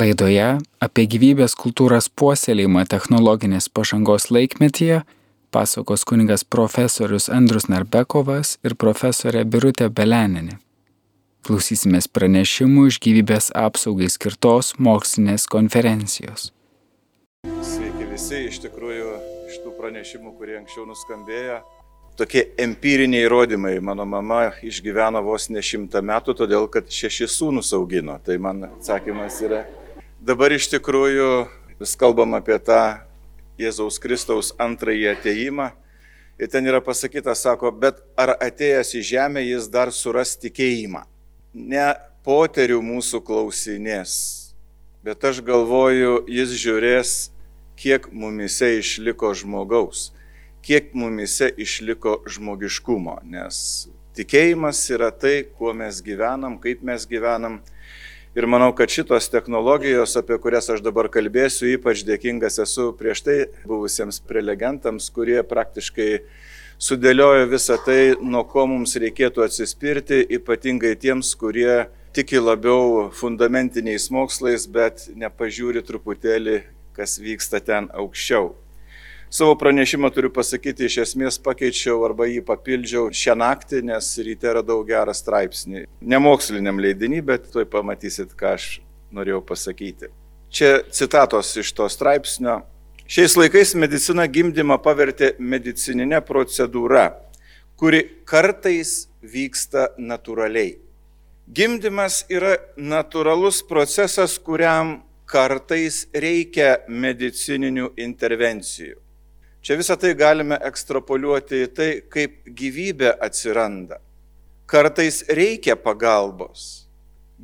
Laidoje apie gyvybės kultūros puoselėjimą technologinės pažangos laikmetyje pasakos kuningas profesorius Andrus Narbekovas ir profesorė Birutė Beleninė. Klausysimės pranešimų iš gyvybės apsaugai skirtos mokslinės konferencijos. Sveiki visi, iš tikrųjų, iš tų pranešimų, kurie anksčiau nuskambėjo, tokie empiriniai įrodymai. Mano mama išgyveno vos ne šimtą metų, todėl kad šešis sūnus augino. Tai man atsakymas yra. Dabar iš tikrųjų vis kalbam apie tą Jėzaus Kristaus antrąjį ateimą. Ir ten yra pasakyta, sako, bet ar atėjęs į žemę jis dar suras tikėjimą? Ne poterių mūsų klausinės, bet aš galvoju, jis žiūrės, kiek mumise išliko žmogaus kiek mumise išliko žmogiškumo, nes tikėjimas yra tai, kuo mes gyvenam, kaip mes gyvenam. Ir manau, kad šitos technologijos, apie kurias aš dabar kalbėsiu, ypač dėkingas esu prieš tai buvusiems prelegentams, kurie praktiškai sudėliojo visą tai, nuo ko mums reikėtų atsispirti, ypatingai tiems, kurie tiki labiau fundamentiniais mokslais, bet nepažiūri truputėlį, kas vyksta ten aukščiau. Savo pranešimą turiu pasakyti, iš esmės pakeičiau arba jį papildžiau šią naktį, nes ryte radau gerą straipsnį. Nemoksliniam leidinį, bet tuoj pamatysit, ką aš norėjau pasakyti. Čia citatos iš to straipsnio. Šiais laikais medicina gimdymą pavertė medicininė procedūra, kuri kartais vyksta natūraliai. Gimdymas yra natūralus procesas, kuriam kartais reikia medicininių intervencijų. Čia visą tai galime ekstrapoliuoti į tai, kaip gyvybė atsiranda. Kartais reikia pagalbos.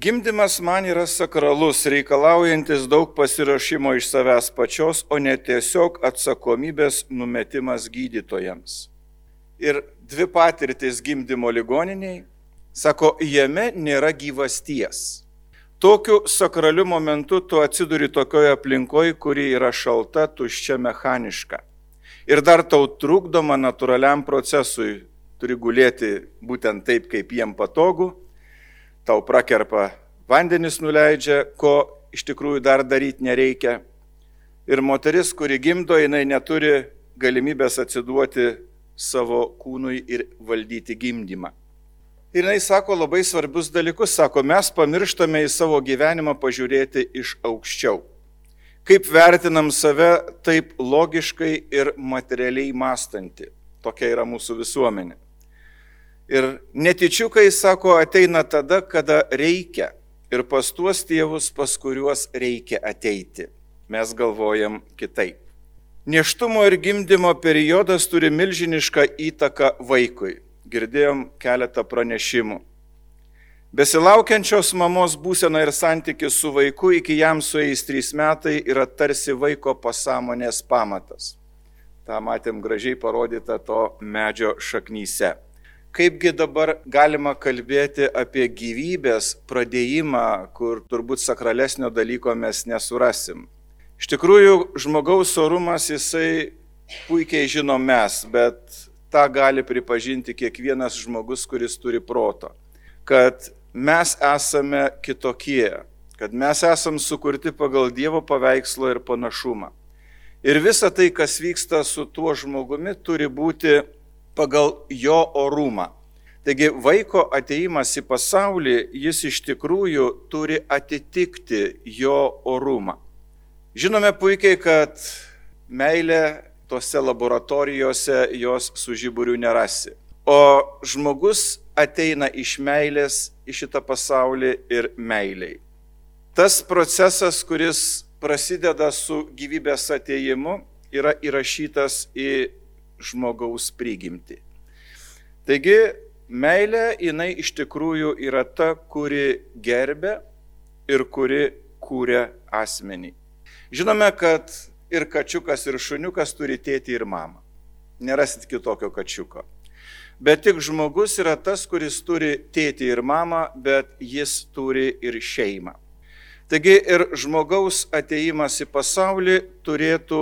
Gimdymas man yra sakralus, reikalaujantis daug pasirašymo iš savęs pačios, o ne tiesiog atsakomybės numetimas gydytojams. Ir dvi patirtis gimdymo ligoniniai, sako, jame nėra gyvasties. Tokiu sakraliu momentu tu atsiduri tokioje aplinkoje, kuri yra šalta, tuščia, mechaniška ir dar tau trukdoma natūraliam procesui, turi gulėti būtent taip, kaip jiem patogu, tau prakerpa vandenis nuleidžia, ko iš tikrųjų dar daryti nereikia. Ir moteris, kuri gimdo, jinai neturi galimybės atsiduoti savo kūnui ir valdyti gimdymą. Ir jinai sako labai svarbius dalykus, sako, mes pamirštame į savo gyvenimą pažiūrėti iš aukščiau kaip vertinam save taip logiškai ir materialiai mąstanti. Tokia yra mūsų visuomenė. Ir netičiukai, sako, ateina tada, kada reikia. Ir pas tuos tėvus, pas kuriuos reikia ateiti. Mes galvojam kitaip. Neštumo ir gimdymo periodas turi milžinišką įtaką vaikui. Girdėjom keletą pranešimų. Besilaukiančios mamos būsena ir santykis su vaiku iki jam sueis trys metai yra tarsi vaiko pasąmonės pamatas. Ta matėm gražiai parodyta to medžio šaknyse. Kaipgi dabar galima kalbėti apie gyvybės pradėjimą, kur turbūt sakralesnio dalyko mes nesurasim. Iš tikrųjų, žmogaus orumas jisai puikiai žinom mes, bet tą gali pripažinti kiekvienas žmogus, kuris turi proto. Kad mes esame kitokie, kad mes esame sukurti pagal Dievo paveikslo ir panašumą. Ir visa tai, kas vyksta su tuo žmogumi, turi būti pagal jo orumą. Taigi vaiko ateimas į pasaulį, jis iš tikrųjų turi atitikti jo orumą. Žinome puikiai, kad meilė tose laboratorijose jos su žiburiu nerasi. O žmogus ateina iš meilės į šitą pasaulį ir meiliai. Tas procesas, kuris prasideda su gyvybės ateimu, yra įrašytas į žmogaus prigimti. Taigi, meilė jinai iš tikrųjų yra ta, kuri gerbė ir kuri kūrė asmenį. Žinome, kad ir kačiukas, ir šuniukas turi tėti ir mamą. Nerasit kitokio kačiuko. Bet tik žmogus yra tas, kuris turi tėtį ir mamą, bet jis turi ir šeimą. Taigi ir žmogaus ateimas į pasaulį turėtų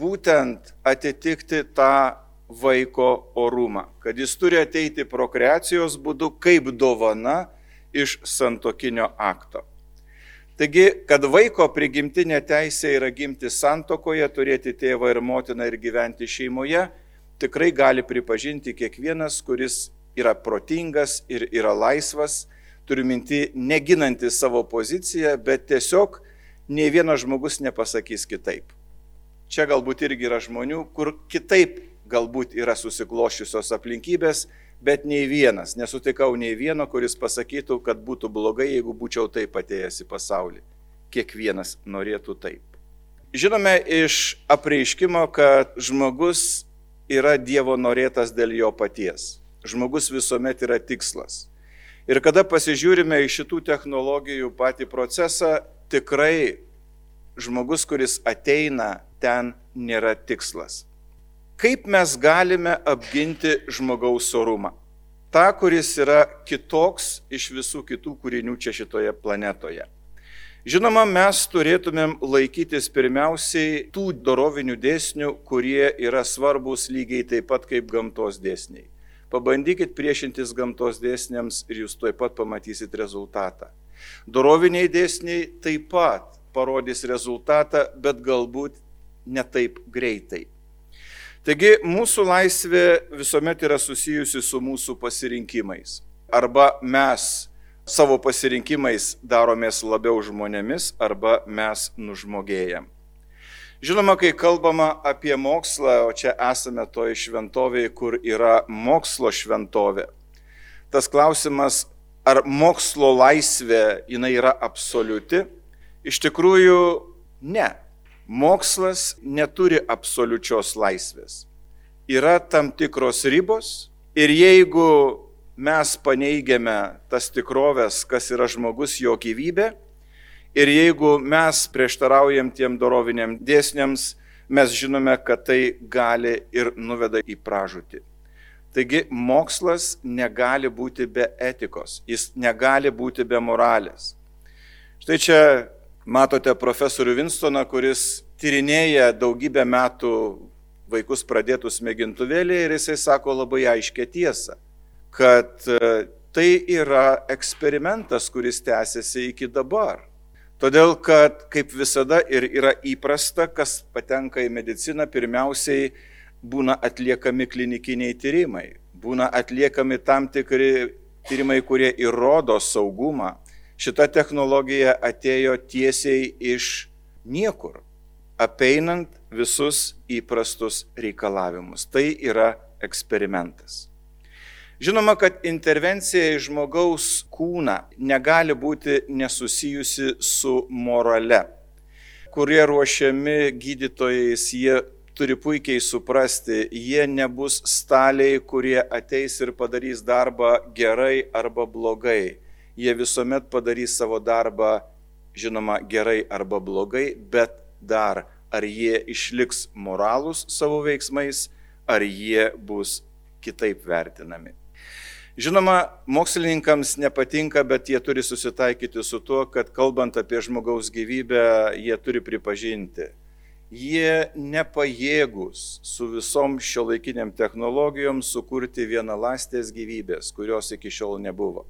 būtent atitikti tą vaiko orumą, kad jis turi ateiti prokreacijos būdu kaip dovana iš santokinio akto. Taigi, kad vaiko prigimtinė teisė yra gimti santokoje, turėti tėvą ir motiną ir gyventi šeimoje, tikrai gali pripažinti kiekvienas, kuris yra protingas ir yra laisvas, turiu minti, neginanti savo poziciją, bet tiesiog nei vienas žmogus nepasakys kitaip. Čia galbūt irgi yra žmonių, kur kitaip galbūt yra susiklošiusios aplinkybės, bet nei vienas, nesutikau nei vieno, kuris pasakytų, kad būtų blogai, jeigu būčiau taip atėjęs į pasaulį. Kiekvienas norėtų taip. Žinome iš apreiškimo, kad žmogus yra Dievo norėtas dėl jo paties. Žmogus visuomet yra tikslas. Ir kada pasižiūrime į šitų technologijų patį procesą, tikrai žmogus, kuris ateina, ten nėra tikslas. Kaip mes galime apginti žmogaus orumą? Ta, kuris yra kitoks iš visų kitų kūrinių čia šitoje planetoje. Žinoma, mes turėtumėm laikytis pirmiausiai tų dorovinių dėsnių, kurie yra svarbus lygiai taip pat kaip gamtos dėsniai. Pabandykit priešintis gamtos dėsniams ir jūs tuoj pat pamatysit rezultatą. Doroviniai dėsniai taip pat parodys rezultatą, bet galbūt ne taip greitai. Taigi mūsų laisvė visuomet yra susijusi su mūsų pasirinkimais. Arba mes savo pasirinkimais daromės labiau žmonėmis arba mes nužmogėjam. Žinoma, kai kalbama apie mokslą, o čia esame toje šventovėje, kur yra mokslo šventovė, tas klausimas, ar mokslo laisvė jinai yra absoliuti, iš tikrųjų ne. Mokslas neturi absoliučios laisvės. Yra tam tikros ribos ir jeigu mes paneigiame tas tikrovės, kas yra žmogus, jo gyvybė. Ir jeigu mes prieštaraujam tiem doroviniam dėsniams, mes žinome, kad tai gali ir nuveda į pražūtį. Taigi mokslas negali būti be etikos, jis negali būti be moralės. Štai čia matote profesorių Winstoną, kuris tyrinėja daugybę metų vaikus pradėtus mėgintuvėlį ir jisai sako labai aiškę tiesą kad e, tai yra eksperimentas, kuris tęsiasi iki dabar. Todėl, kad kaip visada ir yra įprasta, kas patenka į mediciną, pirmiausiai būna atliekami klinikiniai tyrimai, būna atliekami tam tikri tyrimai, kurie įrodo saugumą. Šita technologija atėjo tiesiai iš niekur, apeinant visus įprastus reikalavimus. Tai yra eksperimentas. Žinoma, kad intervencija į žmogaus kūną negali būti nesusijusi su morale. Kurie ruošiami gydytojais, jie turi puikiai suprasti, jie nebus staliai, kurie ateis ir padarys darbą gerai arba blogai. Jie visuomet padarys savo darbą, žinoma, gerai arba blogai, bet dar ar jie išliks moralūs savo veiksmais, ar jie bus kitaip vertinami. Žinoma, mokslininkams nepatinka, bet jie turi susitaikyti su tuo, kad kalbant apie žmogaus gyvybę, jie turi pripažinti, jie nepajėgus su visom šio laikiniam technologijom sukurti vienalastės gyvybės, kurios iki šiol nebuvo.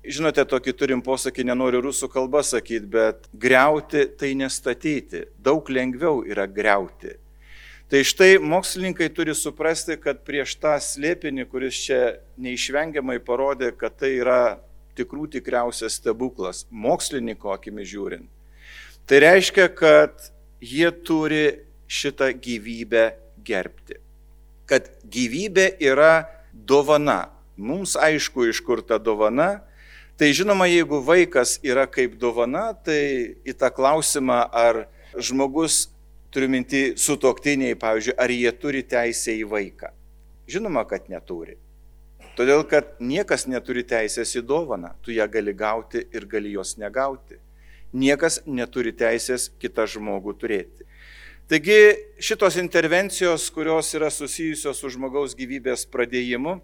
Žinote, tokį turim posakį, nenoriu rusų kalbą sakyti, bet greuti tai nestatyti. Daug lengviau yra greuti Tai štai mokslininkai turi suprasti, kad prieš tą slėpinį, kuris čia neišvengiamai parodė, kad tai yra tikrų tikriausias stebuklas, mokslininko akimi žiūrint. Tai reiškia, kad jie turi šitą gyvybę gerbti. Kad gyvybė yra dovana. Mums aišku, iš kur ta dovana. Tai žinoma, jeigu vaikas yra kaip dovana, tai į tą klausimą, ar žmogus turiu minti sutoktiniai, pavyzdžiui, ar jie turi teisę į vaiką. Žinoma, kad neturi. Todėl, kad niekas neturi teisės į dovaną, tu ją gali gauti ir gali jos negauti. Niekas neturi teisės kitą žmogų turėti. Taigi šitos intervencijos, kurios yra susijusios su žmogaus gyvybės pradėjimu,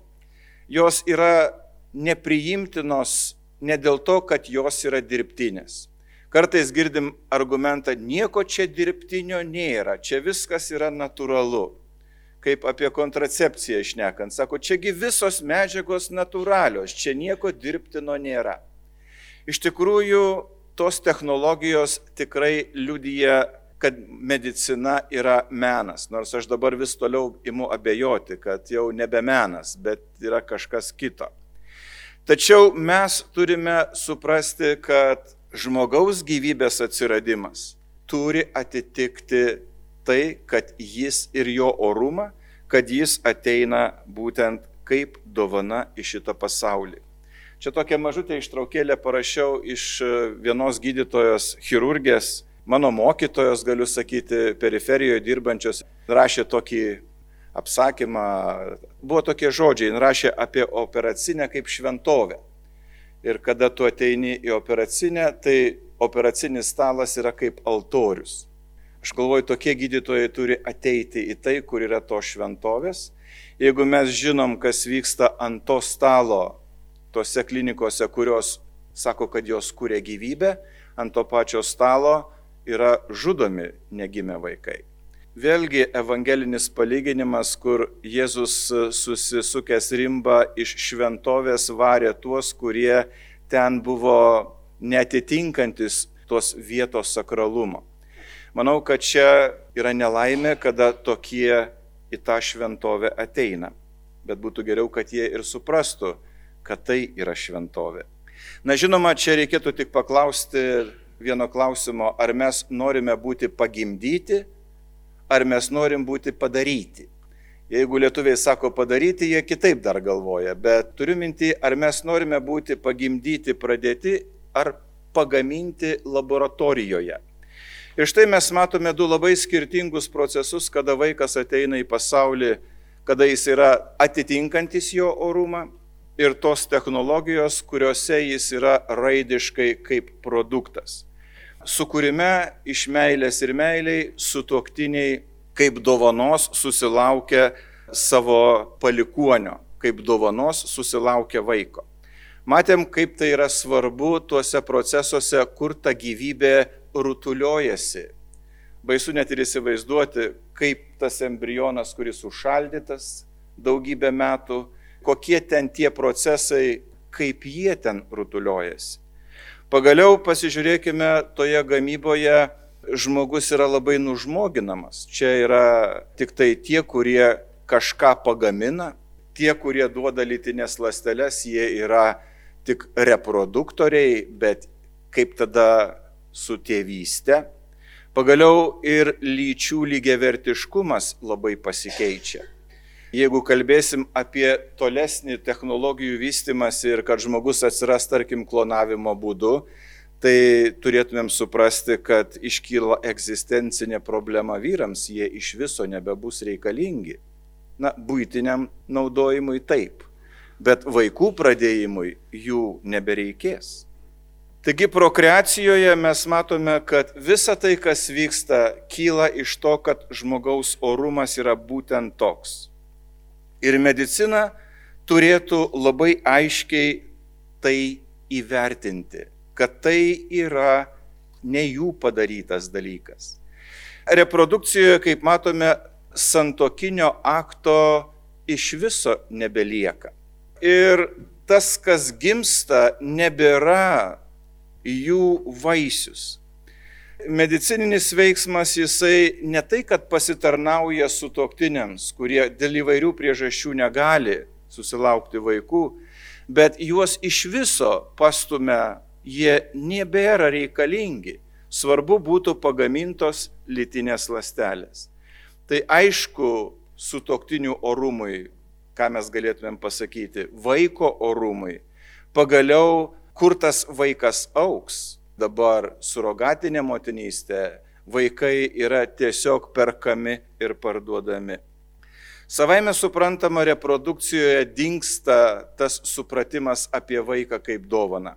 jos yra nepriimtinos ne dėl to, kad jos yra dirbtinės. Kartais girdim argumentą, nieko čia dirbtinio nėra, čia viskas yra natūralu. Kaip apie kontracepciją išnekant, sako, čiagi visos medžiagos natūralios, čia nieko dirbtino nėra. Iš tikrųjų, tos technologijos tikrai liudyja, kad medicina yra menas. Nors aš dabar vis toliau imu abejoti, kad jau nebe menas, bet yra kažkas kito. Tačiau mes turime suprasti, kad žmogaus gyvybės atsiradimas turi atitikti tai, kad jis ir jo orumą, kad jis ateina būtent kaip dovana į šitą pasaulį. Čia tokia mažutė ištraukėlė parašiau iš e, vienos gydytojos chirurgės, mano mokytojos, galiu sakyti, periferijoje dirbančios, rašė tokį apsakymą, buvo tokie žodžiai, rašė apie operacinę kaip šventovę. Ir kada tu ateini į operacinę, tai operacinis stalas yra kaip altorius. Aš galvoju, tokie gydytojai turi ateiti į tai, kur yra to šventovės. Jeigu mes žinom, kas vyksta ant to stalo tose klinikose, kurios sako, kad jos kūrė gyvybę, ant to pačio stalo yra žudomi negimę vaikai. Vėlgi evangelinis palyginimas, kur Jėzus susisukęs rimba iš šventovės varė tuos, kurie ten buvo netitinkantis tos vietos sakralumo. Manau, kad čia yra nelaimė, kada tokie į tą šventovę ateina. Bet būtų geriau, kad jie ir suprastų, kad tai yra šventovė. Na žinoma, čia reikėtų tik paklausti vieno klausimo, ar mes norime būti pagimdyti, ar mes norim būti padaryti. Jeigu lietuviai sako padaryti, jie kitaip dar galvoja, bet turiu mintį, ar mes norime būti pagimdyti, pradėti, ar pagaminti laboratorijoje. Ir štai mes matome du labai skirtingus procesus, kada vaikas ateina į pasaulį, kada jis yra atitinkantis jo orumą ir tos technologijos, kuriuose jis yra raidiškai kaip produktas. Sukūrime iš meilės ir meiliai sutoktiniai kaip dovanos susilaukia savo palikuonio, kaip dovanos susilaukia vaiko. Matėm, kaip tai yra svarbu tuose procesuose, kur ta gyvybė rutuliojasi. Baisu net ir įsivaizduoti, kaip tas embrionas, kuris užšaldytas daugybę metų, kokie ten tie procesai, kaip jie ten rutuliojasi. Pagaliau pasižiūrėkime, toje gamyboje žmogus yra labai nužmoginamas. Čia yra tik tai tie, kurie kažką pagamina, tie, kurie duoda lytinės lasteles, jie yra tik reproduktoriai, bet kaip tada su tėvystė. Pagaliau ir lyčių lygiavertiškumas labai pasikeičia. Jeigu kalbėsim apie tolesnį technologijų vystimąsi ir kad žmogus atsiras, tarkim, klonavimo būdu, tai turėtumėm suprasti, kad iškyla egzistencinė problema vyrams, jie iš viso nebebus reikalingi. Na, būtiniam naudojimui taip, bet vaikų pradėjimui jų nebereikės. Taigi prokreacijoje mes matome, kad visa tai, kas vyksta, kyla iš to, kad žmogaus orumas yra būtent toks ir medicina turėtų labai aiškiai tai įvertinti, kad tai yra ne jų padarytas dalykas. Reprodukcijoje, kaip matome, santokinio akto iš viso nebelieka. Ir tas, kas gimsta, nebėra jų vaisius medicininis veiksmas jisai ne tai, kad pasitarnauja su toktiniams, kurie dėl įvairių priežasčių negali susilaukti vaikų, bet juos iš viso pastumia, jie nebėra reikalingi. Svarbu būtų pagamintos litinės lastelės. Tai aišku, su toktiniu orumui, ką mes galėtumėm pasakyti, vaiko orumui, pagaliau, kur tas vaikas auks, dabar surogatinė motinystė, vaikai yra tiesiog perkami ir parduodami. Savaime suprantama, reprodukcijoje dinksta tas supratimas apie vaiką kaip dovaną.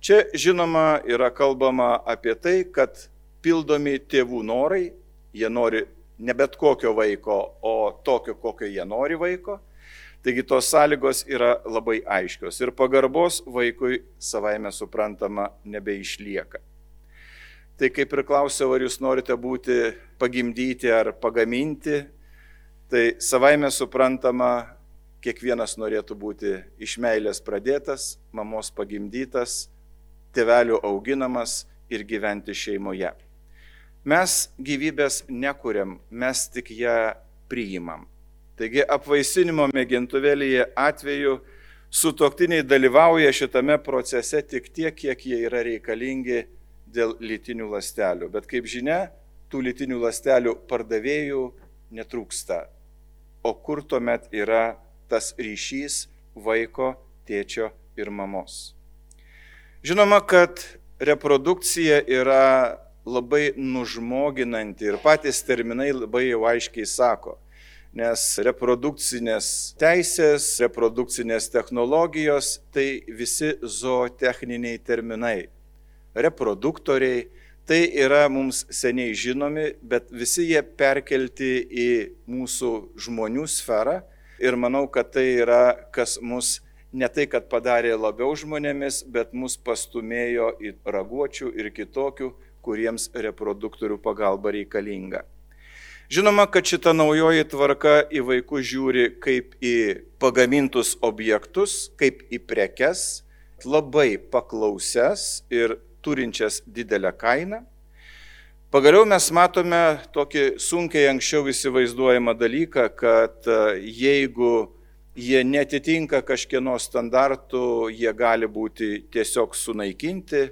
Čia žinoma yra kalbama apie tai, kad pildomi tėvų norai, jie nori ne bet kokio vaiko, o tokio, kokio jie nori vaiko, Taigi tos sąlygos yra labai aiškios ir pagarbos vaikui savaime suprantama nebeišlieka. Tai kaip ir klausiau, ar jūs norite būti pagimdyti ar pagaminti, tai savaime suprantama, kiekvienas norėtų būti iš meilės pradėtas, mamos pagimdytas, tėvelių auginamas ir gyventi šeimoje. Mes gyvybės nekuriam, mes tik ją priimam. Taigi apvaisinimo mėgintuvėlyje atveju sutoktiniai dalyvauja šitame procese tik tiek, kiek jie yra reikalingi dėl lytinių lastelių. Bet kaip žinia, tų lytinių lastelių pardavėjų netrūksta. O kur tuomet yra tas ryšys vaiko, tėčio ir mamos? Žinoma, kad reprodukcija yra labai nužmoginanti ir patys terminai labai jau aiškiai sako nes reprodukcinės teisės, reprodukcinės technologijos tai visi zootechniniai terminai. Reproduktoriai tai yra mums seniai žinomi, bet visi jie perkelti į mūsų žmonių sferą ir manau, kad tai yra, kas mus ne tai, kad padarė labiau žmonėmis, bet mus pastumėjo į raguočių ir kitokių, kuriems reproduktorių pagalba reikalinga. Žinoma, kad šita naujoji tvarka į vaikus žiūri kaip į pagamintus objektus, kaip į prekes, labai paklauses ir turinčias didelę kainą. Pagaliau mes matome tokį sunkiai anksčiau įsivaizduojamą dalyką, kad e, jeigu jie netitinka kažkieno standartų, jie gali būti tiesiog sunaikinti,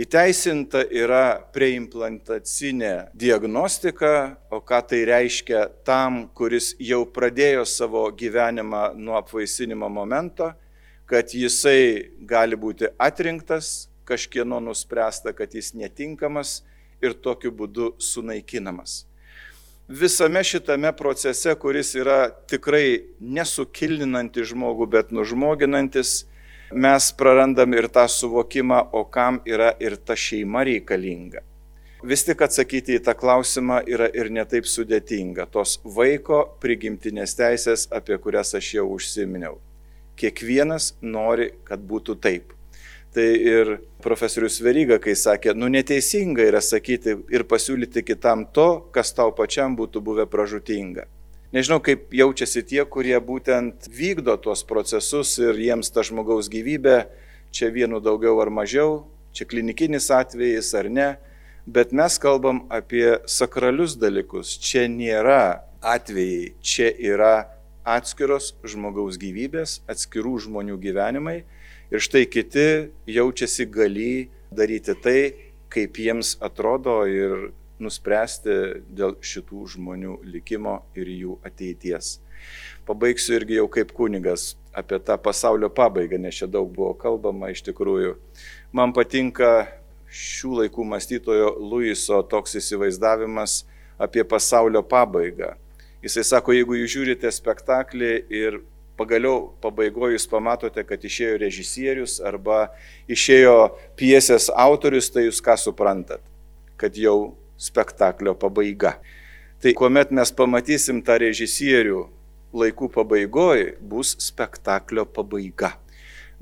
Įteisinta yra preimplantacinė diagnostika, o ką tai reiškia tam, kuris jau pradėjo savo gyvenimą nuo apvaisinimo momento, kad jisai gali būti atrinktas, kažkieno nuspręsta, kad jis netinkamas ir tokiu būdu sunaikinamas. Visame šitame procese, kuris yra tikrai nesukilninantis žmogų, bet nužmoginantis, mes prarandam ir tą suvokimą, o kam yra ir ta šeima reikalinga. Vis tik atsakyti į tą klausimą yra ir netaip sudėtinga. Tos vaiko prigimtinės teisės, apie kurias aš jau užsiminiau. Kiekvienas nori, kad būtų taip. Tai ir profesorius Veryga, kai sakė, nu neteisinga yra sakyti ir pasiūlyti kitam to, kas tau pačiam būtų buvę pražutinga. Nežinau, kaip jaučiasi tie, kurie būtent vykdo tuos procesus ir jiems ta žmogaus gyvybė, čia vienu daugiau ar mažiau, čia klinikinis atvejis ar ne, bet mes kalbam apie sakralius dalykus. Čia nėra atvejai, čia yra atskiros žmogaus gyvybės, atskirų žmonių gyvenimai ir štai kiti jaučiasi gali daryti tai, kaip jiems atrodo ir nuspręsti dėl šitų žmonių likimo ir jų ateities. Pabaigsiu irgi jau kaip kunigas apie tą pasaulio pabaigą, nes čia daug buvo kalbama iš tikrųjų. Man patinka šių laikų mąstytojo Luiso toks įsivaizdavimas apie pasaulio pabaigą. Jisai sako, jeigu jūs žiūrite spektaklį ir pagaliau pabaigoje jūs pamatote, kad išėjo režisierius arba išėjo piesės autorius, tai jūs ką suprantat? Kad jau spektaklio pabaiga. Tai kuomet mes pamatysim tą režisierių laikų pabaigoje, bus spektaklio pabaiga.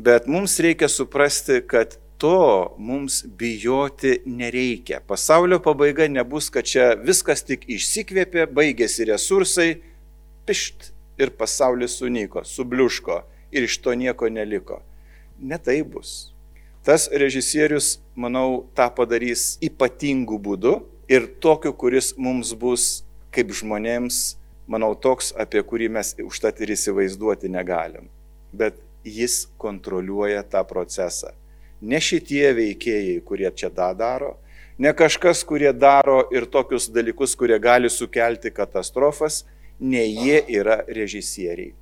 Bet mums reikia suprasti, kad to mums bijoti nereikia. Pasaulio pabaiga nebus, kad čia viskas tik išsikvėpė, baigėsi resursai, pišt ir pasaulis sunyko, subliuško ir iš to nieko neliko. Ne tai bus. Tas režisierius, manau, tą padarys ypatingų būdų ir tokiu, kuris mums bus kaip žmonėms, manau, toks, apie kurį mes užtat ir įsivaizduoti negalim. Bet jis kontroliuoja tą procesą. Ne šitie veikėjai, kurie čia tą daro, ne kažkas, kurie daro ir tokius dalykus, kurie gali sukelti katastrofas, ne jie yra režisieriai.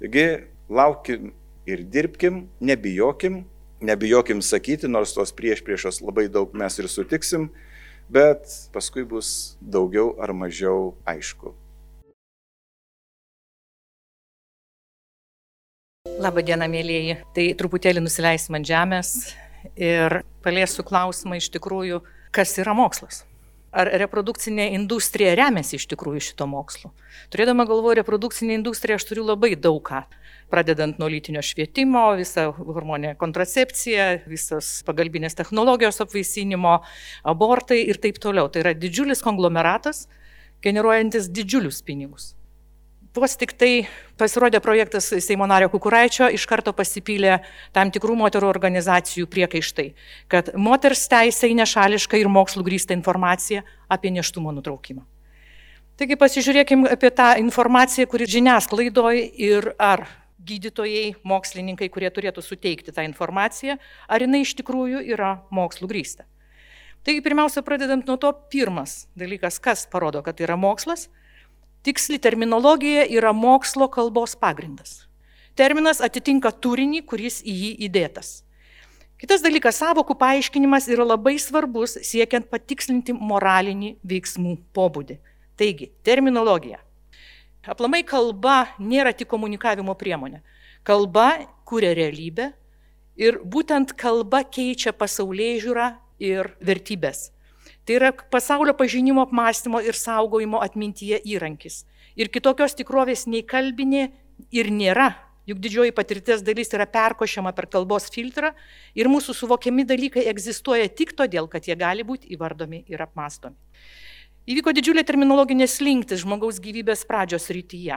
Taigi, laukim ir dirbkim, nebijokim, nebijokim sakyti, nors tos prieš priešos labai daug mes ir sutiksim, bet paskui bus daugiau ar mažiau aišku. Labadiena, mėlyjeji. Tai truputėlį nusileisim ant žemės ir paliesiu klausimą iš tikrųjų, kas yra mokslas. Ar reprodukcinė industrija remiasi iš tikrųjų šito mokslu? Turėdama galvoje reprodukcinė industrija, aš turiu labai daug ką pradedant nuo lytinio švietimo, visą hormonę kontracepciją, visas pagalbinės technologijos apvaisinimo, abortai ir taip toliau. Tai yra didžiulis konglomeratas, generuojantis didžiulius pinigus. Vos tik tai pasirodė projektas Seimo nario Kukuraičio, iš karto pasipylė tam tikrų moterų organizacijų priekaištai, kad moters teisė į nešališką ir mokslų grįstą informaciją apie neštumo nutraukimą. Taigi pasižiūrėkime apie tą informaciją, kuri žiniasklaidoje ir ar gydytojai, mokslininkai, kurie turėtų suteikti tą informaciją, ar jinai iš tikrųjų yra mokslų grįsta. Taigi pirmiausia, pradedant nuo to, pirmas dalykas, kas parodo, kad tai yra mokslas, tiksli terminologija yra mokslo kalbos pagrindas. Terminas atitinka turinį, kuris į jį įdėtas. Kitas dalykas, savokų paaiškinimas yra labai svarbus siekiant patikslinti moralinį veiksmų pobūdį. Taigi, terminologija. Aplamai kalba nėra tik komunikavimo priemonė. Kalba kūrė realybę ir būtent kalba keičia pasaulyje žiūrą ir vertybės. Tai yra pasaulio pažinimo apmąstymo ir saugojimo atmintyje įrankis. Ir kitokios tikrovės nei kalbinė ir nėra. Juk didžioji patirties dalis yra perkošiama per kalbos filtrą ir mūsų suvokiami dalykai egzistuoja tik todėl, kad jie gali būti įvardomi ir apmastomi. Įvyko didžiulė terminologinė slinktis žmogaus gyvybės pradžios rytyje.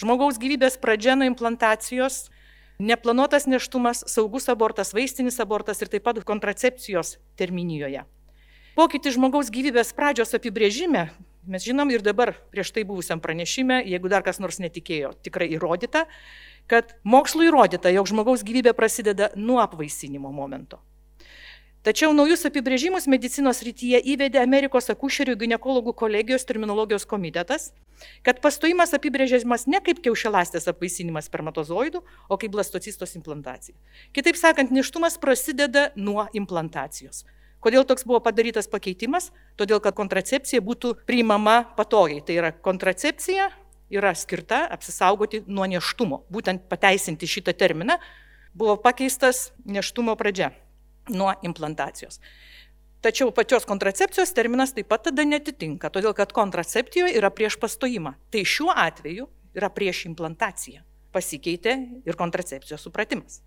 Žmogaus gyvybės pradžia nuo implantacijos neplanuotas neštumas, saugus abortas, vaistinis abortas ir taip pat kontracepcijos terminijoje. Pokytis žmogaus gyvybės pradžios apibrėžime, mes žinom ir dabar prieš tai buvusiam pranešime, jeigu dar kas nors netikėjo, tikrai įrodyta, kad mokslo įrodyta, jog žmogaus gyvybė prasideda nuo apvaisinimo momento. Tačiau naujus apibrėžimus medicinos rytyje įvedė Amerikos akušerių gynekologų kolegijos terminologijos komitetas, kad pastojimas apibrėžiamas ne kaip kiaušialastės apvaisinimas spermatozoidų, o kaip blastocistos implantacija. Kitaip sakant, neštumas prasideda nuo implantacijos. Kodėl toks buvo padarytas pakeitimas? Todėl, kad kontracepcija būtų priimama patogiai. Tai yra kontracepcija yra skirta apsisaugoti nuo neštumo. Būtent pateisinti šitą terminą buvo pakeistas neštumo pradžia nuo implantacijos. Tačiau pačios kontracepcijos terminas taip pat tada netitinka, todėl kad kontraceptijoje yra prieš pastojimą. Tai šiuo atveju yra prieš implantaciją. Pasikeitė ir kontracepcijos supratimas.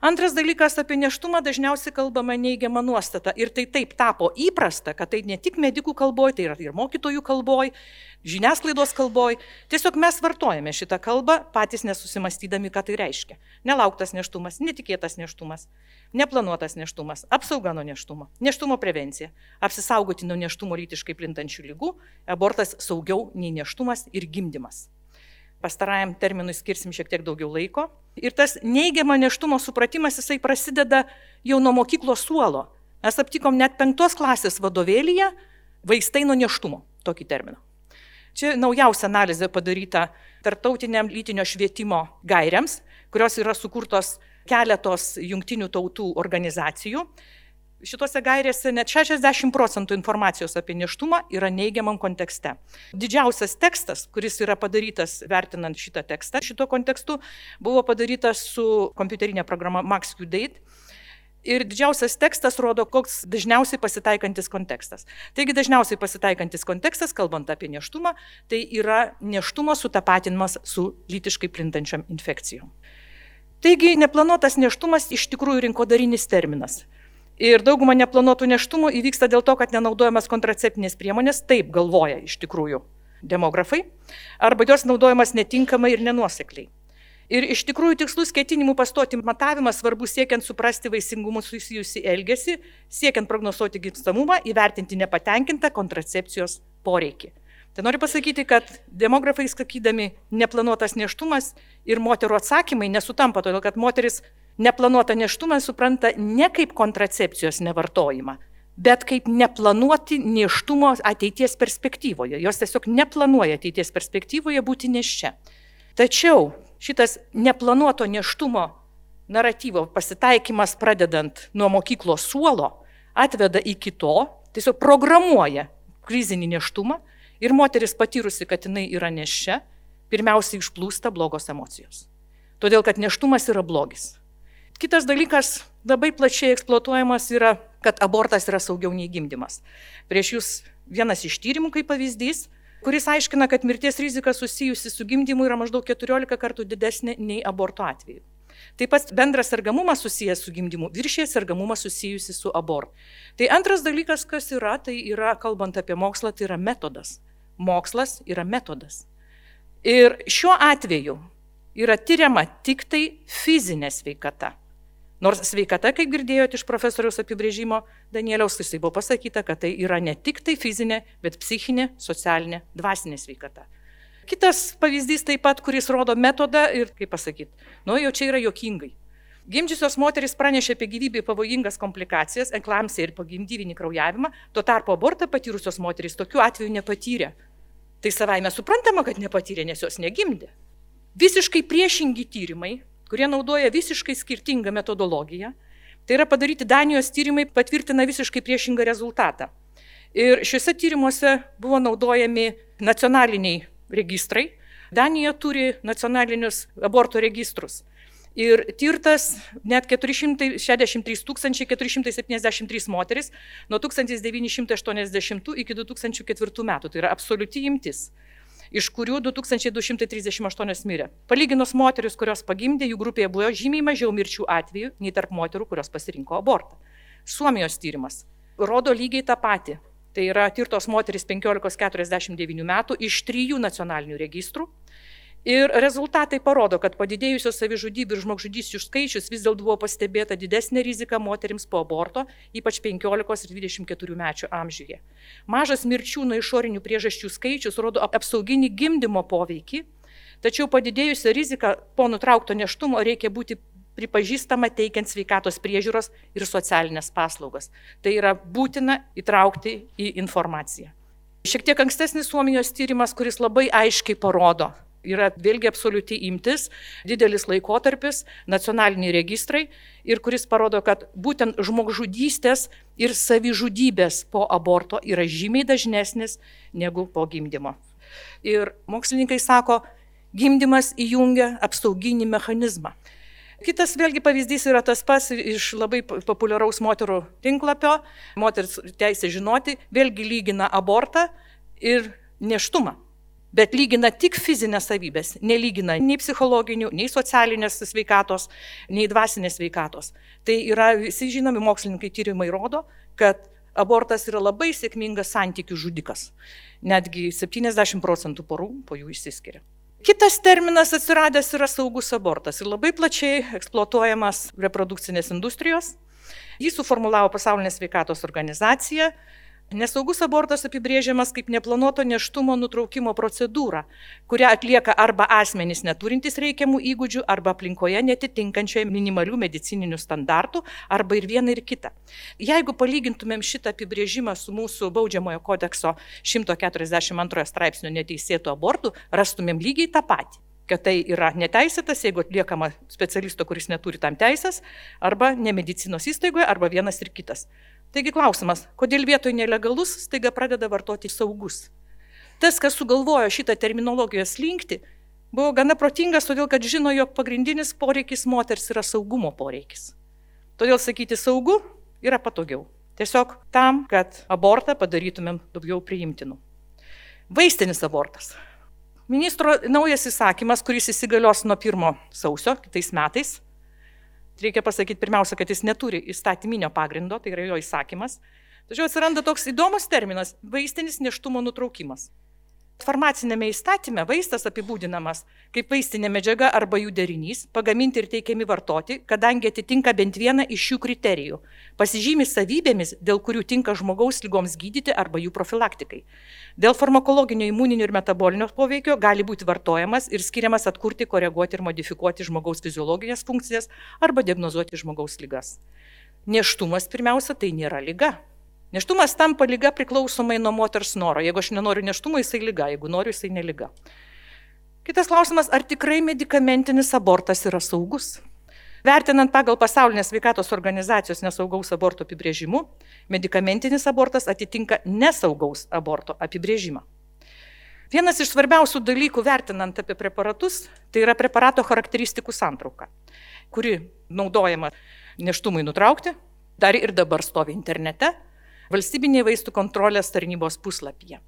Antras dalykas apie neštumą dažniausiai kalbama neigiama nuostata ir tai taip tapo įprasta, kad tai ne tik medikų kalboje, tai yra ir mokytojų kalboje, žiniasklaidos kalboje. Tiesiog mes vartojame šitą kalbą, patys nesusimastydami, ką tai reiškia. Nelauktas neštumas, netikėtas neštumas, neplanuotas neštumas, apsauga nuo neštumo, neštumo prevencija, apsisaugoti nuo neštumo lytiškai plintančių lygų, abortas saugiau nei neštumas ir gimdymas. Pastarajam terminui skirsim šiek tiek daugiau laiko. Ir tas neigiamo neštumo supratimas jisai prasideda jau nuo mokyklos suolo. Mes aptikom net penktos klasės vadovėlyje vaistai nuo neštumo, tokį terminą. Čia naujausia analizė padaryta tarptautiniam lytinio švietimo gairiams, kurios yra sukurtos keletos jungtinių tautų organizacijų. Šituose gairėse net 60 procentų informacijos apie neštumą yra neigiamam kontekste. Didžiausias tekstas, kuris yra padarytas vertinant šitą tekstą, šito kontekstu, buvo padarytas su kompiuterinė programa MaxQDate. Ir didžiausias tekstas rodo, koks dažniausiai pasitaikantis kontekstas. Taigi dažniausiai pasitaikantis kontekstas, kalbant apie neštumą, tai yra neštumo sutapatinimas su lytiškai plintančiam infekcijom. Taigi neplanuotas neštumas iš tikrųjų rinkodarinis terminas. Ir dauguma neplanuotų neštumų įvyksta dėl to, kad nenaudojamas kontraceptinės priemonės, taip galvoja iš tikrųjų demografai, arba jos naudojamas netinkamai ir nenuosekliai. Ir iš tikrųjų tikslus ketinimų pastoti matavimas svarbu siekiant suprasti vaisingumus susijusi elgesį, siekiant prognozuoti gimstamumą, įvertinti nepatenkintą kontracepcijos poreikį. Tai noriu pasakyti, kad demografai sakydami neplanuotas neštumas ir moterų atsakymai nesutampa, todėl kad moteris neplanuotą neštumą supranta ne kaip kontracepcijos nevartojimą, bet kaip neplanuoti neštumo ateities perspektyvoje. Jos tiesiog neplanuoja ateities perspektyvoje būti neščia. Tačiau šitas neplanuoto neštumo naratyvo pasitaikymas pradedant nuo mokyklos suolo atveda iki to, tiesiog programuoja krizinį neštumą ir moteris patyrusi, kad jinai yra neščia, pirmiausiai išplūsta blogos emocijos. Todėl, kad neštumas yra blogis. Kitas dalykas, labai plačiai eksploatuojamas yra, kad abortas yra saugiau nei gimdymas. Prieš jūs vienas iš tyrimų kaip pavyzdys, kuris aiškina, kad mirties rizika susijusi su gimdymu yra maždaug 14 kartų didesnė nei aborto atveju. Taip pat bendras sergamumas susijęs su gimdymu viršė sergamumą susijusi su abortu. Tai antras dalykas, kas yra, tai yra, kalbant apie mokslą, tai yra metodas. Mokslas yra metodas. Ir šiuo atveju yra tyriama tik tai fizinė sveikata. Nors sveikata, kaip girdėjote iš profesoriaus apibrėžimo Danieliaus, tai buvo pasakyta, kad tai yra ne tik tai fizinė, bet psichinė, socialinė, dvasinė sveikata. Kitas pavyzdys taip pat, kuris rodo metodą ir, kaip pasakyti, nu jau čia yra jokingai. Gimdžiusios moteris pranešė apie gyvybį pavojingas komplikacijas, eklamsiją ir pagimdyvinį kraujavimą, tuo tarpu abortą patyrusios moteris tokiu atveju nepatyrė. Tai savai mes suprantama, kad nepatyrė, nes jos negimdė. Visiškai priešingi tyrimai, kurie naudoja visiškai skirtingą metodologiją, tai yra padaryti Danijos tyrimai patvirtina visiškai priešingą rezultatą. Ir šiuose tyrimuose buvo naudojami nacionaliniai registrai. Danija turi nacionalinius aborto registrus. Ir tirtas net 463 473 moteris nuo 1980 iki 2004 metų. Tai yra absoliuti imtis iš kurių 2238 mirė. Palyginus moteris, kurios pagimdė, jų grupėje buvo žymiai mažiau mirčių atvejų nei tarp moterų, kurios pasirinko abortą. Suomijos tyrimas rodo lygiai tą patį. Tai yra tirtos moteris 15-49 metų iš trijų nacionalinių registrų. Ir rezultatai parodo, kad padidėjusios savižudybių ir žmogžudysčių skaičius vis dėlto buvo pastebėta didesnė rizika moterims po aborto, ypač 15 ir 24 metų amžiuje. Mažas mirčių nuo išorinių priežasčių skaičius rodo apsauginį gimdymo poveikį, tačiau padidėjusią riziką po nutraukto neštumo reikia būti pripažįstama teikiant sveikatos priežiūros ir socialinės paslaugas. Tai yra būtina įtraukti į informaciją. Šiek tiek ankstesnis Suomijos tyrimas, kuris labai aiškiai parodo, yra vėlgi absoliuti imtis, didelis laikotarpis, nacionaliniai registrai ir kuris parodo, kad būtent žmogžudystės ir savižudybės po aborto yra žymiai dažnesnis negu po gimdymo. Ir mokslininkai sako, gimdymas įjungia apsauginį mechanizmą. Kitas vėlgi pavyzdys yra tas pats iš labai populiaraus moterų tinklapio, moters teisė žinoti, vėlgi lygina abortą ir neštumą. Bet lygina tik fizinės savybės, nelygina nei psichologinių, nei socialinės sveikatos, nei dvasinės sveikatos. Tai yra, visi žinomi mokslininkai tyrimai rodo, kad abortas yra labai sėkmingas santykių žudikas. Netgi 70 procentų porų po jų išsiskiria. Kitas terminas atsiradęs yra saugus abortas ir labai plačiai eksploatuojamas reprodukcinės industrijos. Jį suformulavo Pasaulinė sveikatos organizacija Nesaugus abortas apibrėžiamas kaip neplanuoto neštumo nutraukimo procedūra, kurią atlieka arba asmenys neturintys reikiamų įgūdžių, arba aplinkoje netitinkančioje minimalių medicininių standartų, arba ir viena ir kita. Jeigu palygintumėm šitą apibrėžimą su mūsų baudžiamojo kodekso 142 straipsnio neteisėtų abortų, rastumėm lygiai tą patį kad tai yra neteisėtas, jeigu atliekama specialisto, kuris neturi tam teisės, arba nemedicinos įstaigoje, arba vienas ir kitas. Taigi klausimas, kodėl vietoj nelegalus staiga pradeda vartoti saugus? Tas, kas sugalvojo šitą terminologiją slinkti, buvo gana protingas, todėl kad žino, jog pagrindinis poreikis moters yra saugumo poreikis. Todėl sakyti saugu yra patogiau. Tiesiog tam, kad abortą padarytumėm daugiau priimtinų. Vaistinis abortas. Ministro naujas įsakymas, kuris įsigalios nuo 1 sausio kitais metais, reikia pasakyti pirmiausia, kad jis neturi įstatyminio pagrindo, tai yra jo įsakymas. Tačiau atsiranda toks įdomus terminas - vaistinis neštumo nutraukimas. Farmacinėme įstatyme vaistas apibūdinamas kaip vaistinė medžiaga arba jų derinys, pagaminti ir teikiami vartoti, kadangi atitinka bent vieną iš šių kriterijų. Pasižymi savybėmis, dėl kurių tinka žmogaus lygoms gydyti arba jų profilaktikai. Dėl farmakologinio, imuninio ir metabolinio poveikio gali būti vartojamas ir skiriamas atkurti, koreguoti ir modifikuoti žmogaus fiziologinės funkcijas arba diagnozuoti žmogaus lygas. Neštumas pirmiausia tai nėra lyga. Neštumas tampa lyga priklausomai nuo moters noro. Jeigu aš nenoriu neštumo, jisai lyga, jeigu noriu, jisai neliga. Kitas klausimas, ar tikrai medikamentinis abortas yra saugus? Vertinant pagal pasaulinės sveikatos organizacijos nesaugaus aborto apibrėžimu, medikamentinis abortas atitinka nesaugaus aborto apibrėžimą. Vienas iš svarbiausių dalykų vertinant apie preparatus, tai yra preparato charakteristikų santrauka, kuri naudojama neštumui nutraukti, dar ir dabar stovi internete valstybinėje vaistų kontrolės tarnybos puslapyje.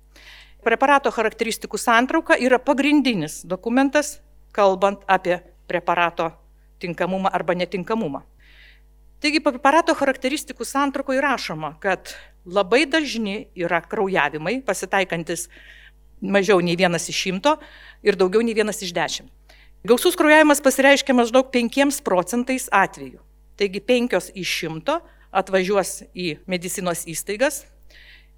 Preparato charakteristikų santrauka yra pagrindinis dokumentas, kalbant apie preparato tinkamumą arba netinkamumą. Taigi preparato charakteristikų santraukoje įrašoma, kad labai dažni yra kraujavimai pasitaikantis mažiau nei vienas iš šimto ir daugiau nei vienas iš dešimt. Gausus kraujavimas pasireiškia maždaug 5 procentais atvejų. Taigi 5 iš 100 atvažiuos į medicinos įstaigas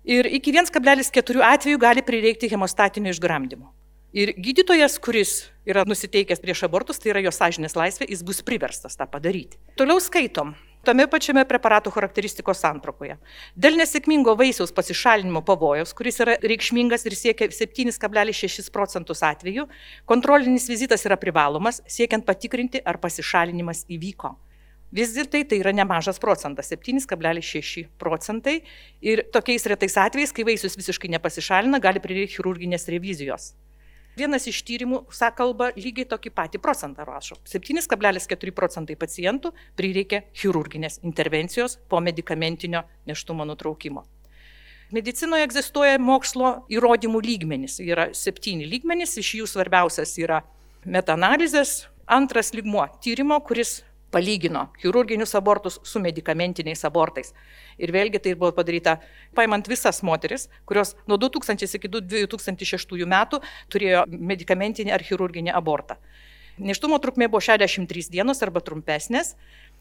ir iki 1,4 atvejų gali prireikti hemostatinio išgramdymo. Ir gydytojas, kuris yra nusiteikęs prieš abortus, tai yra jo sąžinės laisvė, jis bus priverstas tą padaryti. Toliau skaitom tame pačiame preparatų charakteristikos santrokoje. Dėl nesėkmingo vaisiaus pasišalinimo pavojaus, kuris yra reikšmingas ir siekia 7,6 procentus atvejų, kontrolinis vizitas yra privalomas, siekiant patikrinti, ar pasišalinimas įvyko. Vis dėlto tai, tai yra nemažas procentas - 7,6 procentai. Ir tokiais retais atvejais, kai vaisius visiškai nepasišalina, gali prireikti chirurginės revizijos. Vienas iš tyrimų kalba lygiai tokį patį procentą rašo. 7,4 procentai pacientų prireikia chirurginės intervencijos po medicamentinio neštumo nutraukimo. Medicinoje egzistuoja mokslo įrodymų lygmenys. Yra septyni lygmenys, iš jų svarbiausias yra metanalizės, antras lygmuo tyrimo, kuris palygino chirurginius abortus su medicamentiniais abortais. Ir vėlgi tai buvo padaryta, paimant visas moteris, kurios nuo 2000 iki 2006 metų turėjo medicamentinį ar chirurginį abortą. Neštumo trukmė buvo 63 dienos arba trumpesnės,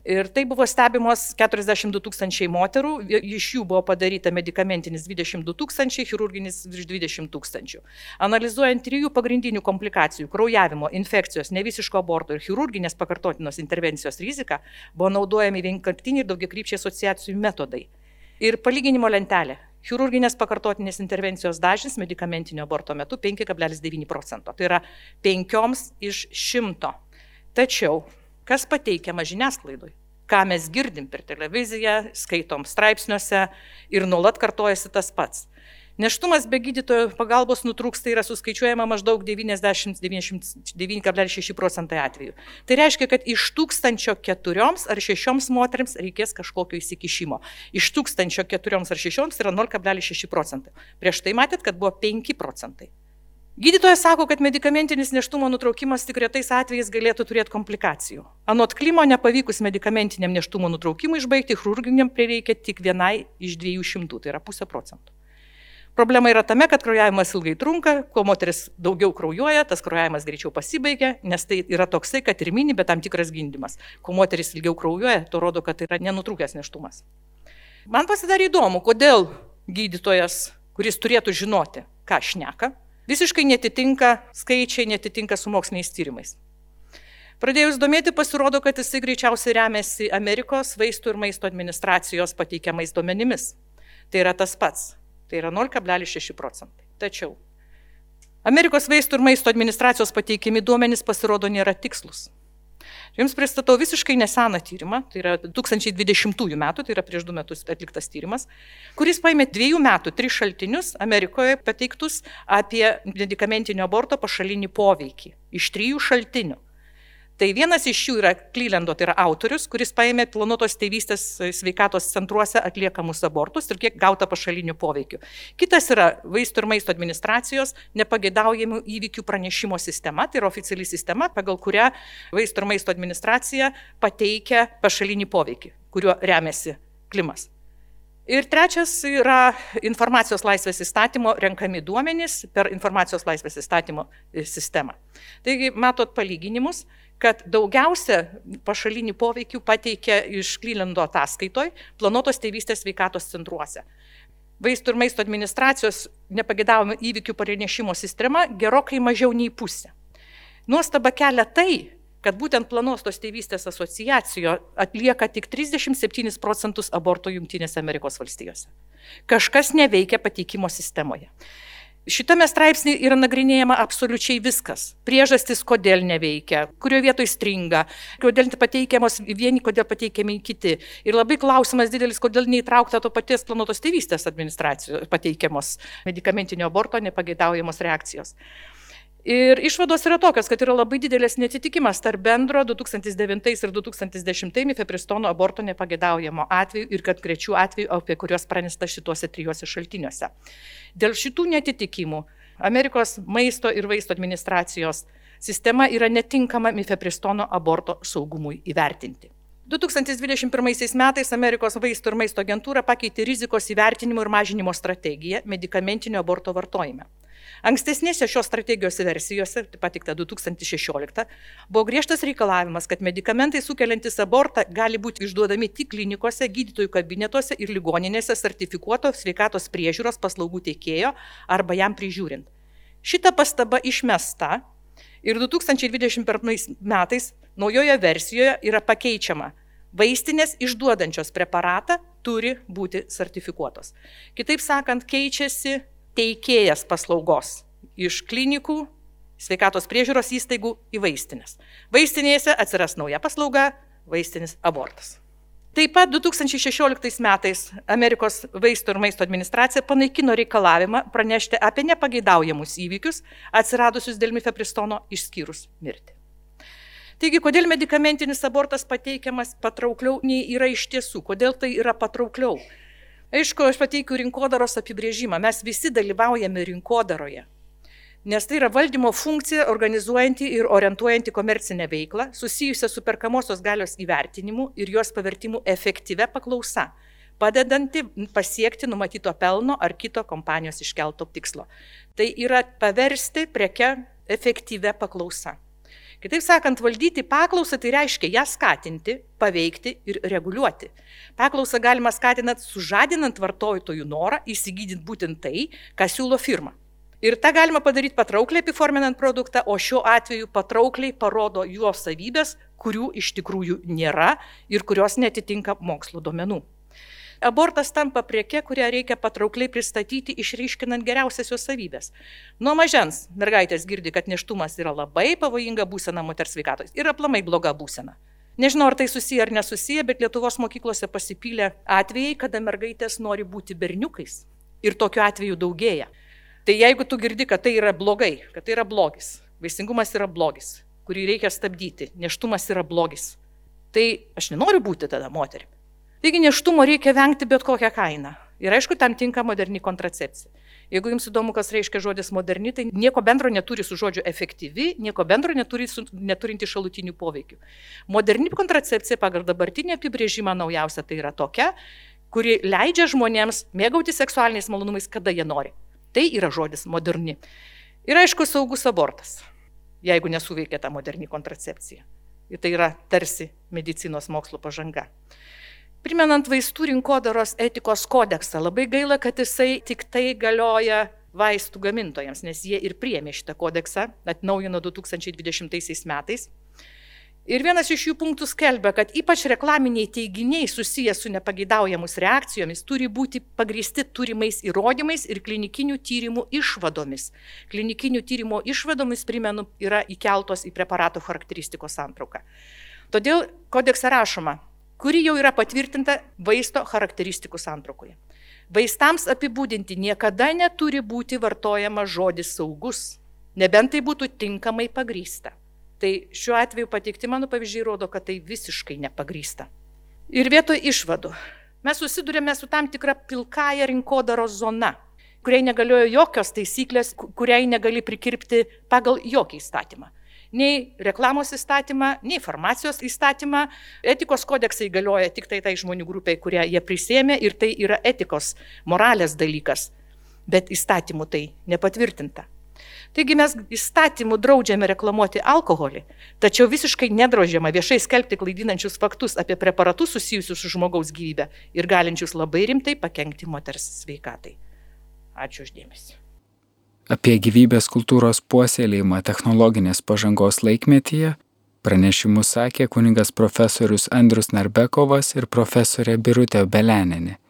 Ir tai buvo stebimos 42 tūkstančiai moterų, iš jų buvo padaryta medikamentinis 22 tūkstančiai, chirurginis virš 20 tūkstančių. Analizuojant trijų pagrindinių komplikacijų - kraujavimo, infekcijos, nevisiško aborto ir chirurginės pakartotinos intervencijos riziką, buvo naudojami vienkartiniai ir daugiakrypčiai asociacijų metodai. Ir palyginimo lentelė. Chirurginės pakartotinės intervencijos dažnis medicamentinio aborto metu 5,9 procento. Tai yra 5 iš 100. Tačiau kas pateikiama žiniasklaidoj, ką mes girdim per televiziją, skaitom straipsniuose ir nuolat kartojasi tas pats. Neštumas be gydytojo pagalbos nutrūksta yra suskaičiuojama maždaug 99,6 procentai atvejų. Tai reiškia, kad iš tūkstančio keturioms ar šešioms moteriams reikės kažkokio įsikišimo. Iš tūkstančio keturioms ar šešioms yra 0,6 procentai. Prieš tai matėt, kad buvo 5 procentai. Gydytojas sako, kad medikamentinis neštumo nutraukimas tik retais atvejais galėtų turėti komplikacijų. Anot klimo nepavykus medicamentiniam neštumo nutraukimui išbaigti, chirurginiam prireikia tik vienai iš 200, tai yra pusė procentų. Problema yra tame, kad kraujavimas ilgai trunka, kuo moteris daugiau kraujuoja, tas kraujavimas greičiau pasibaigia, nes tai yra toksai, kad ir mini, bet tam tikras gyndimas. Kuo moteris ilgiau kraujuoja, to rodo, kad tai yra nenutrūkęs neštumas. Man pasidarė įdomu, kodėl gydytojas, kuris turėtų žinoti, ką šneka, visiškai netitinka skaičiai, netitinka su moksliniais tyrimais. Pradėjus domėti, pasirodo, kad jisai greičiausiai remiasi Amerikos vaistų ir maisto administracijos pateikiamais duomenimis. Tai yra tas pats. Tai yra 0,6 procentai. Tačiau Amerikos vaistų ir maisto administracijos pateikiami duomenys pasirodo nėra tikslus. Jums pristatau visiškai neseną tyrimą, tai yra 2020 metų, tai yra prieš du metus atliktas tyrimas, kuris paėmė dviejų metų tris šaltinius Amerikoje pateiktus apie medicamentinio aborto pašalinį poveikį iš trijų šaltinių. Tai vienas iš jų yra Klylendo, tai yra autorius, kuris paėmė planuotos tėvystės sveikatos centruose atliekamus abortus ir kiek gauta pašalinių poveikių. Kitas yra vaistų ir maisto administracijos nepageidaujamų įvykių pranešimo sistema, tai yra oficiali sistema, pagal kurią vaistų ir maisto administracija pateikia pašalinį poveikį, kuriuo remiasi klimas. Ir trečias yra informacijos laisvės įstatymo renkami duomenys per informacijos laisvės įstatymo sistemą. Taigi, matot palyginimus, kad daugiausia pašalinių poveikių pateikia iš Klylendo ataskaitoj planuotos tėvystės sveikatos centruose. Vaistų ir maisto administracijos nepagėdavomų įvykių pranešimo sistema gerokai mažiau nei pusė. Nuostaba kelia tai, kad būtent planuostos tėvystės asociacijo atlieka tik 37 procentus abortų Junktinėse Amerikos valstijose. Kažkas neveikia pateikimo sistemoje. Šitame straipsnėje yra nagrinėjama absoliučiai viskas. Priežastis, kodėl neveikia, kurioje vietoje stringa, kodėl pateikiamos vieni, kodėl pateikiami kiti. Ir labai klausimas didelis, kodėl neįtraukta to paties planuotos tėvystės administracijos pateikiamos medicamentinio aborto nepageidaujamos reakcijos. Ir išvados yra tokios, kad yra labai didelis netitikimas tarp bendro 2009 ir 2010 mifepristono aborto nepagėdaujamo atveju ir kad grečių atvejų, apie kuriuos pranešta šituose trijuose šaltiniuose. Dėl šitų netitikimų Amerikos maisto ir vaisto administracijos sistema yra netinkama mifepristono aborto saugumui įvertinti. 2021 metais Amerikos vaistų ir maisto agentūra pakeitė rizikos įvertinimo ir mažinimo strategiją medicamentinio aborto vartojime. Ankstesnėse šios strategijos versijose, patikta 2016, buvo griežtas reikalavimas, kad medikamentai sukeliantis abortą gali būti išduodami tik klinikose, gydytojų kabinetuose ir ligoninėse sertifikuoto sveikatos priežiūros paslaugų teikėjo arba jam prižiūrint. Šita pastaba išmesta ir 2021 metais naujoje versijoje yra pakeičiama. Vaistinės išduodančios preparatą turi būti sertifikuotos. Kitaip sakant, keičiasi teikėjas paslaugos iš klinikų, sveikatos priežiūros įstaigų į vaistinės. Vaistinėse atsiras nauja paslauga - vaistinis abortas. Taip pat 2016 metais Amerikos vaistų ir maisto administracija panaikino reikalavimą pranešti apie nepageidaujamus įvykius atsiradusius dėl mifepristono išskyrus mirtį. Taigi, kodėl medikamentinis abortas pateikiamas patraukliau nei yra iš tiesų? Kodėl tai yra patraukliau? Aišku, aš pateikiu rinkodaros apibrėžimą. Mes visi dalyvaujame rinkodaroje. Nes tai yra valdymo funkcija organizuojanti ir orientuojanti komercinę veiklą, susijusią su perkamosios galios įvertinimu ir jos pavertimu efektyvę paklausa, padedanti pasiekti numatyto pelno ar kito kompanijos iškelto tikslo. Tai yra paversti preke efektyvę paklausą. Kitaip sakant, valdyti paklausą tai reiškia ją skatinti, paveikti ir reguliuoti. Paklausą galima skatinant, sužadinant vartotojų norą įsigydinti būtent tai, ką siūlo firma. Ir tą galima padaryti patraukliai apiforminant produktą, o šiuo atveju patraukliai parodo jo savybės, kurių iš tikrųjų nėra ir kurios netitinka mokslo duomenų. Abortas tampa prieke, kurią reikia patraukliai pristatyti, išryškinant geriausias jos savybės. Nuo mažens mergaitės girdi, kad neštumas yra labai pavojinga būsena moters sveikatos ir aplamai bloga būsena. Nežinau, ar tai susiję ar nesusiję, bet Lietuvos mokyklose pasipylė atvejai, kada mergaitės nori būti berniukais. Ir tokiu atveju daugėja. Tai jeigu tu girdi, kad tai yra blogai, kad tai yra blogis, vaisingumas yra blogis, kurį reikia stabdyti, neštumas yra blogis, tai aš nenoriu būti tada moterimi. Taigi neštumo reikia vengti bet kokią kainą. Ir aišku, tam tinka moderni kontracepcija. Jeigu jums įdomu, kas reiškia žodis moderni, tai nieko bendro neturi su žodžiu efektyvi, nieko bendro neturi su, neturinti šalutinių poveikių. Moderni kontracepcija pagal dabartinį apibrėžimą naujausia tai yra tokia, kuri leidžia žmonėms mėgauti seksualiniais malonumais, kada jie nori. Tai yra žodis moderni. Ir aišku, saugus abortas, jeigu nesuveikia ta moderni kontracepcija. Ir tai yra tarsi medicinos mokslo pažanga. Primenant vaistų rinkodaros etikos kodeksą, labai gaila, kad jisai tik tai galioja vaistų gamintojams, nes jie ir priemė šitą kodeksą, atnaujino 2020 metais. Ir vienas iš jų punktų skelbia, kad ypač reklaminiai teiginiai susijęs su nepageidaujamus reakcijomis turi būti pagristi turimais įrodymais ir klinikinių tyrimų išvadomis. Klinikinių tyrimų išvadomis, primenu, yra įkeltos į preparato charakteristikos santrauką. Todėl kodekse rašoma, kuri jau yra patvirtinta vaisto charakteristikų santraukoje. Vaistams apibūdinti niekada neturi būti vartojama žodis saugus, nebent tai būtų tinkamai pagrysta. Tai šiuo atveju pateikti mano pavyzdžiai rodo, kad tai visiškai nepagrysta. Ir vietoj išvadų mes susidurėme su tam tikra pilkaja rinkodaros zona, kuriai negaliojo jokios taisyklės, kuriai negali prikirpti pagal jokį įstatymą nei reklamos įstatymą, nei farmacijos įstatymą. Etikos kodeksai galioja tik tai tai žmonių grupiai, kurie jie prisėmė ir tai yra etikos, moralės dalykas. Bet įstatymų tai nepatvirtinta. Taigi mes įstatymų draudžiame reklamuoti alkoholį, tačiau visiškai nedraudžiama viešai skelbti klaidinančius faktus apie preparatus susijusius su žmogaus gyvybė ir galinčius labai rimtai pakengti moters sveikatai. Ačiū uždėmesi apie gyvybės kultūros puoselėjimą technologinės pažangos laikmetyje pranešimus sakė kuningas profesorius Andrius Narbekovas ir profesorė Birutė Beleninė.